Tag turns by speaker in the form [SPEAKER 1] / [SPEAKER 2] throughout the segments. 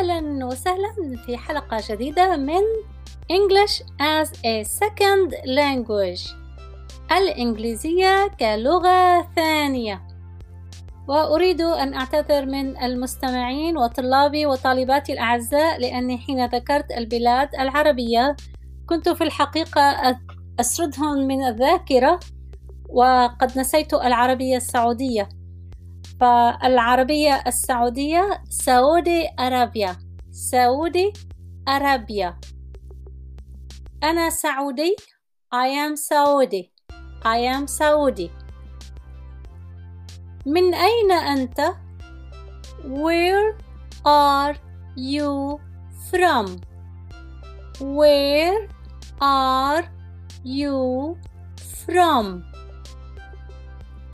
[SPEAKER 1] أهلا وسهلا في حلقة جديدة من English as a Second Language الإنجليزية كلغة ثانية. وأريد أن أعتذر من المستمعين وطلابي وطالباتي الأعزاء لأني حين ذكرت البلاد العربية كنت في الحقيقة أسردهم من الذاكرة وقد نسيت العربية السعودية. فالعربية السعودية سعودي أرابيا. سعودي أرابيا. أنا سعودي I am Saudi. I am Saudi. من أين أنت؟ Where are you from? Where are you from?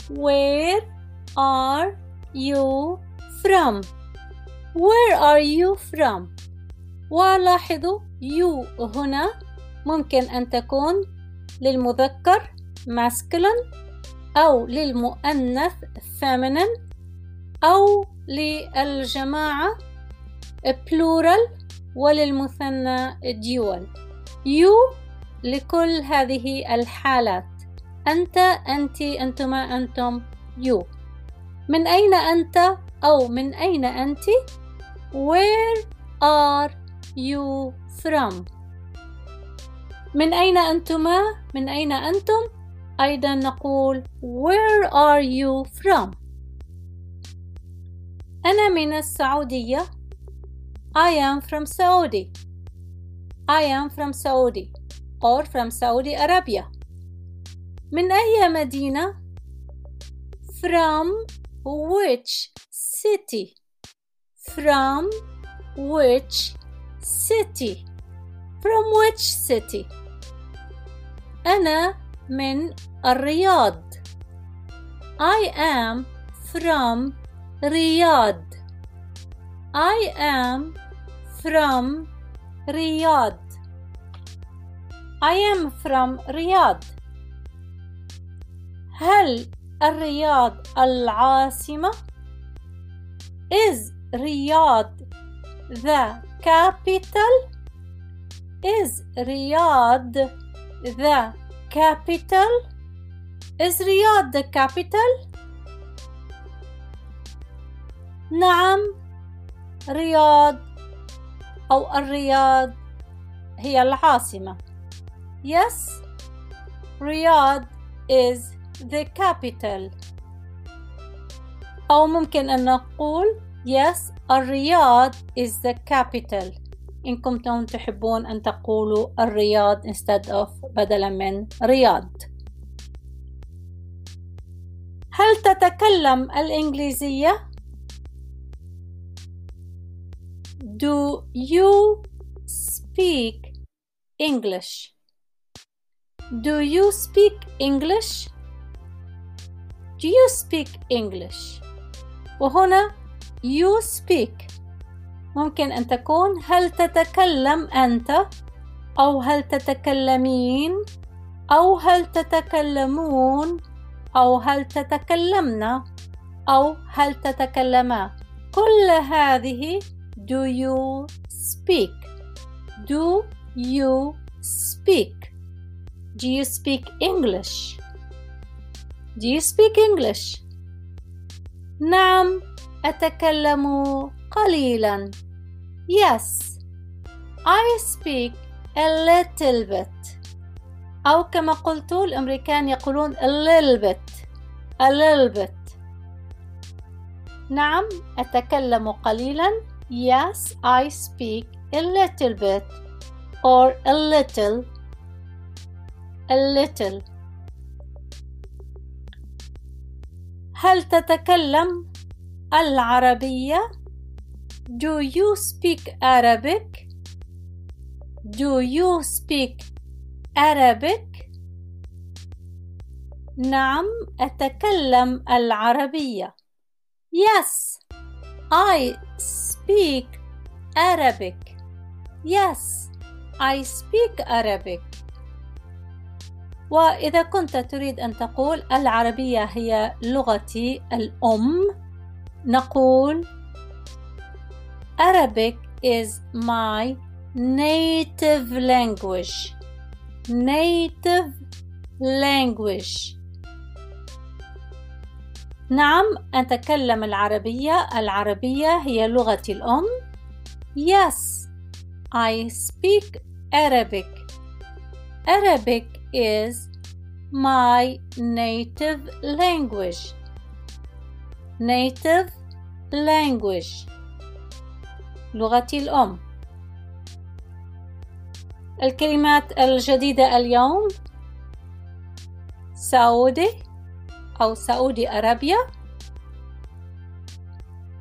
[SPEAKER 1] Where are you from? Where are you from? ولاحظوا you هنا ممكن أن تكون للمذكر masculine أو للمؤنث feminine أو للجماعة plural وللمثنى dual you لكل هذه الحالات أنت أنت أنتما أنتم you من أين أنت أو من أين أنت Where are you from من أين أنتما من أين أنتم أيضا نقول Where are you from أنا من السعودية I am from Saudi I am from Saudi or from Saudi Arabia من أي مدينة from which city from which city from which city أنا من الرياض I am from Riyadh I am from Riyadh I am from Riyadh هل الرياض العاصمة Is Riyadh the capital? Is Riyadh the capital? Is Riyadh the capital? نعم رياض أو الرياض هي العاصمة Yes Riyadh is the capital أو ممكن أن نقول yes الرياض is the capital إن كنتم تحبون أن تقولوا الرياض instead of بدلا من رياض هل تتكلم الإنجليزية؟ Do you speak English? Do you speak English? Do you speak English? وهنا you speak. ممكن أن تكون هل تتكلم أنت؟ أو هل تتكلمين؟ أو هل تتكلمون؟ أو هل تتكلمنا أو هل تتكلما؟ كل هذه do you speak? Do you speak? Do you speak English? Do you speak English? نعم أتكلم قليلا Yes I speak a little bit أو كما قلت الأمريكان يقولون a little bit a little bit نعم أتكلم قليلا Yes I speak a little bit or a little a little هل تتكلم العربية؟ Do you speak Arabic? Do you speak Arabic? نعم أتكلم العربية Yes I speak Arabic Yes I speak Arabic وإذا كنت تريد أن تقول العربية هي لغتي الأم نقول Arabic is my native language. Native language. نعم أتكلم العربية. العربية هي لغتي الأم. Yes I speak Arabic. Arabic is my native language. Native language. لغتي الأم. الكلمات الجديدة اليوم سعودي أو سعودي أرابيا.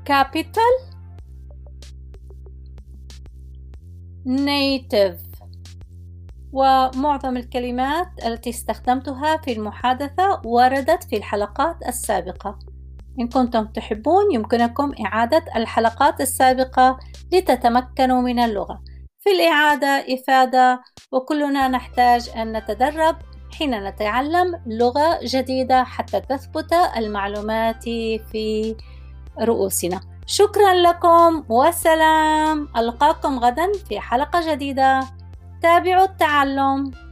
[SPEAKER 1] Capital native. ومعظم الكلمات التي استخدمتها في المحادثة وردت في الحلقات السابقة. إن كنتم تحبون يمكنكم إعادة الحلقات السابقة لتتمكنوا من اللغة. في الإعادة إفادة وكلنا نحتاج أن نتدرب حين نتعلم لغة جديدة حتى تثبت المعلومات في رؤوسنا. شكرا لكم وسلام. ألقاكم غدا في حلقة جديدة. تابعوا التعلم.